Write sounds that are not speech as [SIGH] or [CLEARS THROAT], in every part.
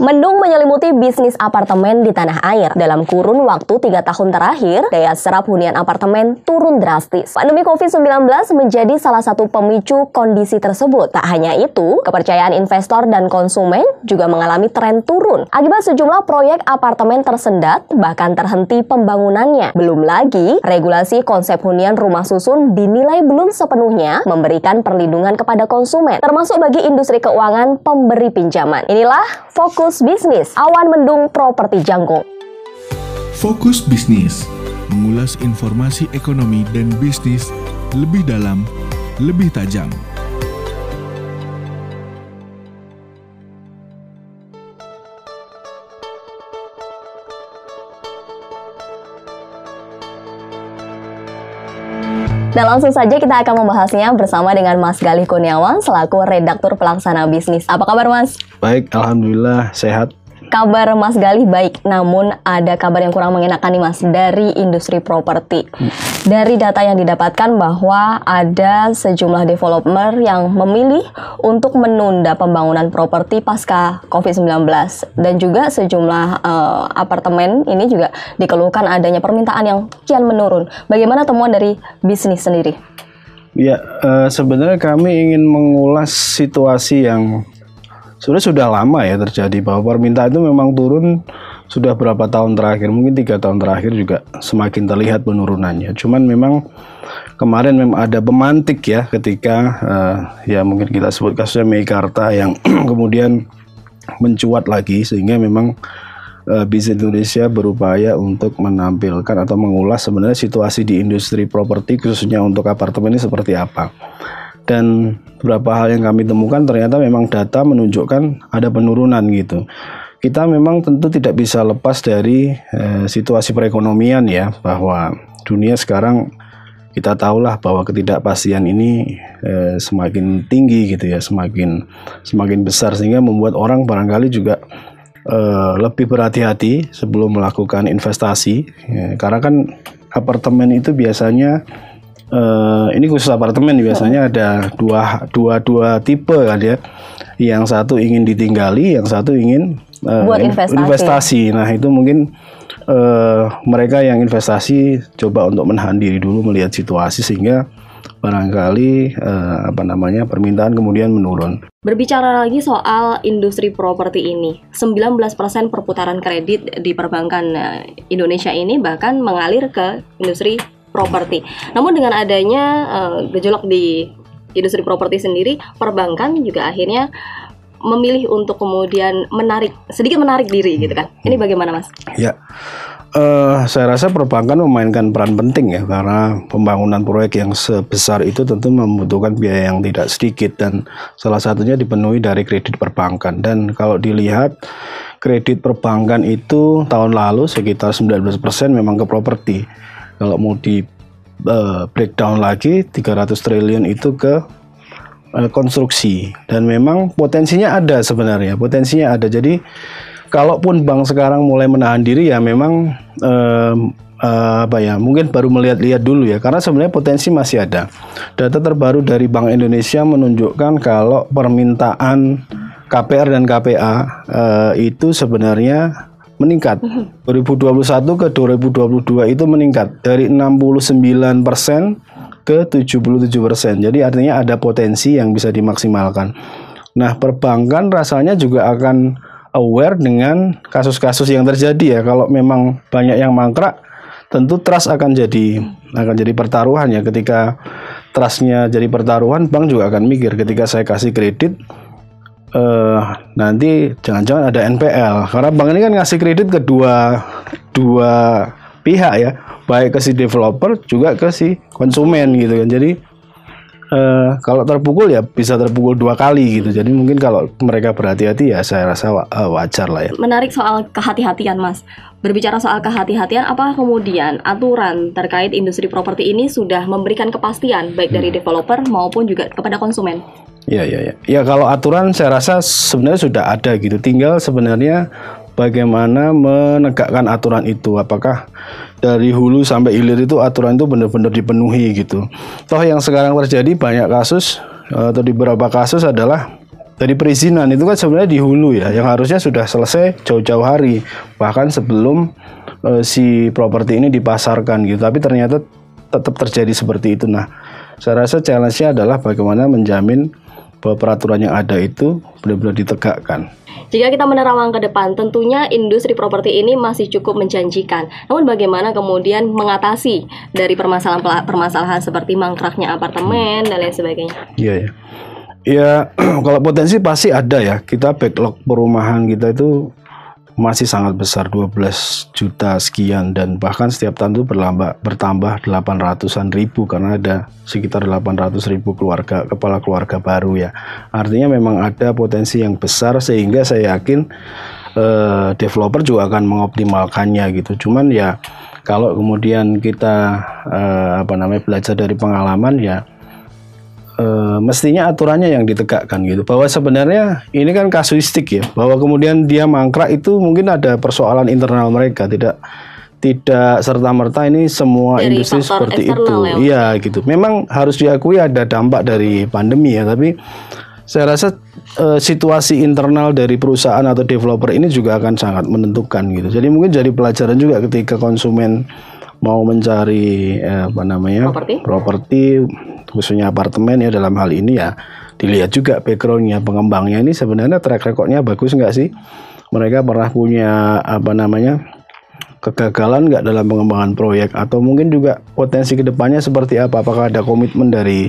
Mendung menyelimuti bisnis apartemen di tanah air. Dalam kurun waktu tiga tahun terakhir, daya serap hunian apartemen turun drastis. Pandemi COVID-19 menjadi salah satu pemicu kondisi tersebut. Tak hanya itu, kepercayaan investor dan konsumen juga mengalami tren turun. Akibat sejumlah proyek apartemen tersendat, bahkan terhenti pembangunannya. Belum lagi, regulasi konsep hunian rumah susun dinilai belum sepenuhnya memberikan perlindungan kepada konsumen, termasuk bagi industri keuangan pemberi pinjaman. Inilah fokus Fokus Bisnis, Awan Mendung Properti Jangkung. Fokus Bisnis, mengulas informasi ekonomi dan bisnis lebih dalam, lebih tajam. Dan langsung saja kita akan membahasnya bersama dengan Mas Galih Kurniawan selaku redaktur pelaksana bisnis. Apa kabar Mas? Baik, Alhamdulillah sehat. Kabar Mas Galih baik, namun ada kabar yang kurang mengenakan nih Mas dari industri properti. Dari data yang didapatkan bahwa ada sejumlah developer yang memilih untuk menunda pembangunan properti pasca COVID-19 dan juga sejumlah uh, apartemen ini juga dikeluhkan adanya permintaan yang kian menurun. Bagaimana temuan dari bisnis sendiri? Ya, uh, sebenarnya kami ingin mengulas situasi yang sebenarnya sudah lama ya terjadi bahwa permintaan itu memang turun sudah berapa tahun terakhir mungkin tiga tahun terakhir juga semakin terlihat penurunannya. Cuman memang kemarin memang ada pemantik ya ketika uh, ya mungkin kita sebut kasusnya Meikarta yang [CLEARS THROAT] kemudian mencuat lagi sehingga memang uh, bisnis Indonesia berupaya untuk menampilkan atau mengulas sebenarnya situasi di industri properti khususnya untuk apartemen ini seperti apa dan beberapa hal yang kami temukan ternyata memang data menunjukkan ada penurunan gitu. Kita memang tentu tidak bisa lepas dari eh, situasi perekonomian ya bahwa dunia sekarang kita tahulah bahwa ketidakpastian ini eh, semakin tinggi gitu ya, semakin semakin besar sehingga membuat orang barangkali juga eh, lebih berhati-hati sebelum melakukan investasi ya, karena kan apartemen itu biasanya uh, ini khusus apartemen biasanya ada dua dua dua tipe kan ya. Yang satu ingin ditinggali, yang satu ingin uh, buat investasi. investasi. Nah itu mungkin uh, mereka yang investasi coba untuk menahan diri dulu melihat situasi sehingga barangkali uh, apa namanya permintaan kemudian menurun. Berbicara lagi soal industri properti ini, 19% perputaran kredit di perbankan Indonesia ini bahkan mengalir ke industri properti. Namun dengan adanya uh, gejolak di industri properti sendiri, perbankan juga akhirnya memilih untuk kemudian menarik sedikit menarik diri gitu kan. Ini bagaimana Mas? Ya. Uh, saya rasa perbankan memainkan peran penting ya karena pembangunan proyek yang sebesar itu tentu membutuhkan biaya yang tidak sedikit dan salah satunya dipenuhi dari kredit perbankan dan kalau dilihat kredit perbankan itu tahun lalu sekitar 19% memang ke properti kalau mau di uh, breakdown lagi 300 triliun itu ke uh, konstruksi. Dan memang potensinya ada sebenarnya potensinya ada. Jadi kalaupun bank sekarang mulai menahan diri ya memang uh, uh, apa ya mungkin baru melihat-lihat dulu ya. Karena sebenarnya potensi masih ada. Data terbaru dari Bank Indonesia menunjukkan kalau permintaan KPR dan KPA uh, itu sebenarnya meningkat. 2021 ke 2022 itu meningkat dari 69% persen ke 77%. persen. Jadi artinya ada potensi yang bisa dimaksimalkan. Nah, perbankan rasanya juga akan aware dengan kasus-kasus yang terjadi ya. Kalau memang banyak yang mangkrak, tentu trust akan jadi akan jadi pertaruhan ya. Ketika trustnya jadi pertaruhan, bank juga akan mikir ketika saya kasih kredit uh, nanti jangan-jangan ada NPL karena bank ini kan ngasih kredit ke dua dua pihak ya. Baik ke si developer juga ke si konsumen gitu kan. Jadi uh, kalau terpukul ya bisa terpukul dua kali gitu jadi mungkin kalau mereka berhati-hati ya saya rasa uh, wajar lah ya menarik soal kehati-hatian mas berbicara soal kehati-hatian apa kemudian aturan terkait industri properti ini sudah memberikan kepastian baik dari hmm. developer maupun juga kepada konsumen Ya, ya, ya. Ya kalau aturan saya rasa sebenarnya sudah ada gitu. Tinggal sebenarnya bagaimana menegakkan aturan itu. Apakah dari hulu sampai hilir itu aturan itu benar-benar dipenuhi gitu. Toh yang sekarang terjadi banyak kasus atau di beberapa kasus adalah Dari perizinan itu kan sebenarnya di hulu ya, yang harusnya sudah selesai jauh-jauh hari, bahkan sebelum uh, si properti ini dipasarkan gitu. Tapi ternyata tetap terjadi seperti itu. Nah, saya rasa challenge-nya adalah bagaimana menjamin bahwa peraturan yang ada itu benar-benar ditegakkan. Jika kita menerawang ke depan, tentunya industri properti ini masih cukup menjanjikan. Namun bagaimana kemudian mengatasi dari permasalahan-permasalahan seperti mangkraknya apartemen dan lain sebagainya? Iya ya. Ya, [CLEARS THROAT] kalau potensi pasti ada ya. Kita backlog perumahan kita itu masih sangat besar 12 juta sekian dan bahkan setiap tahun itu bertambah 800-an ribu karena ada sekitar 800 ribu keluarga kepala keluarga baru ya. Artinya memang ada potensi yang besar sehingga saya yakin eh, developer juga akan mengoptimalkannya gitu. Cuman ya kalau kemudian kita eh, apa namanya belajar dari pengalaman ya e, mestinya aturannya yang ditegakkan gitu. Bahwa sebenarnya ini kan kasuistik ya. Bahwa kemudian dia mangkrak itu mungkin ada persoalan internal mereka. Tidak tidak serta merta ini semua dari industri seperti itu. ya. iya gitu. Memang harus diakui ada dampak dari pandemi ya. Tapi saya rasa e, situasi internal dari perusahaan atau developer ini juga akan sangat menentukan gitu. Jadi mungkin jadi pelajaran juga ketika konsumen mau mencari eh, apa namanya properti, properti khususnya apartemen ya dalam hal ini ya dilihat juga backgroundnya pengembangnya ini sebenarnya track recordnya bagus nggak sih? Mereka pernah punya apa namanya kegagalan nggak dalam pengembangan proyek? Atau mungkin juga potensi ke depannya seperti apa? Apakah ada komitmen dari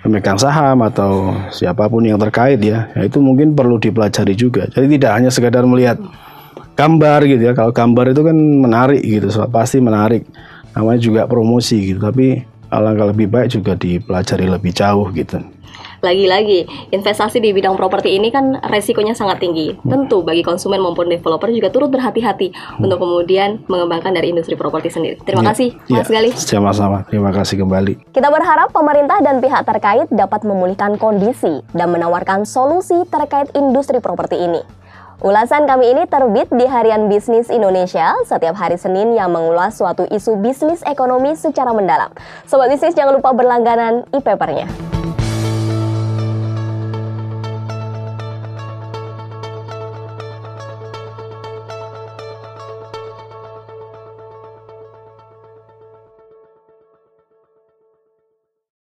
pemegang saham atau siapa pun yang terkait ya, ya itu mungkin perlu dipelajari juga. Jadi tidak hanya sekedar melihat gambar gitu ya kalau gambar itu kan menarik gitu so, pasti menarik namanya juga promosi gitu tapi alangkah lebih baik juga dipelajari lebih jauh gitu. Lagi-lagi, investasi di bidang properti ini kan resikonya sangat tinggi. Tentu bagi konsumen maupun developer juga turut berhati-hati hmm. untuk kemudian mengembangkan dari industri properti sendiri. Terima ya, kasih, Mas ya, Gali. Sama-sama, terima kasih kembali. Kita berharap pemerintah dan pihak terkait dapat memulihkan kondisi dan menawarkan solusi terkait industri properti ini. Ulasan kami ini terbit di Harian Bisnis Indonesia setiap hari Senin yang mengulas suatu isu bisnis ekonomi secara mendalam. Sobat bisnis jangan lupa berlangganan e-papernya.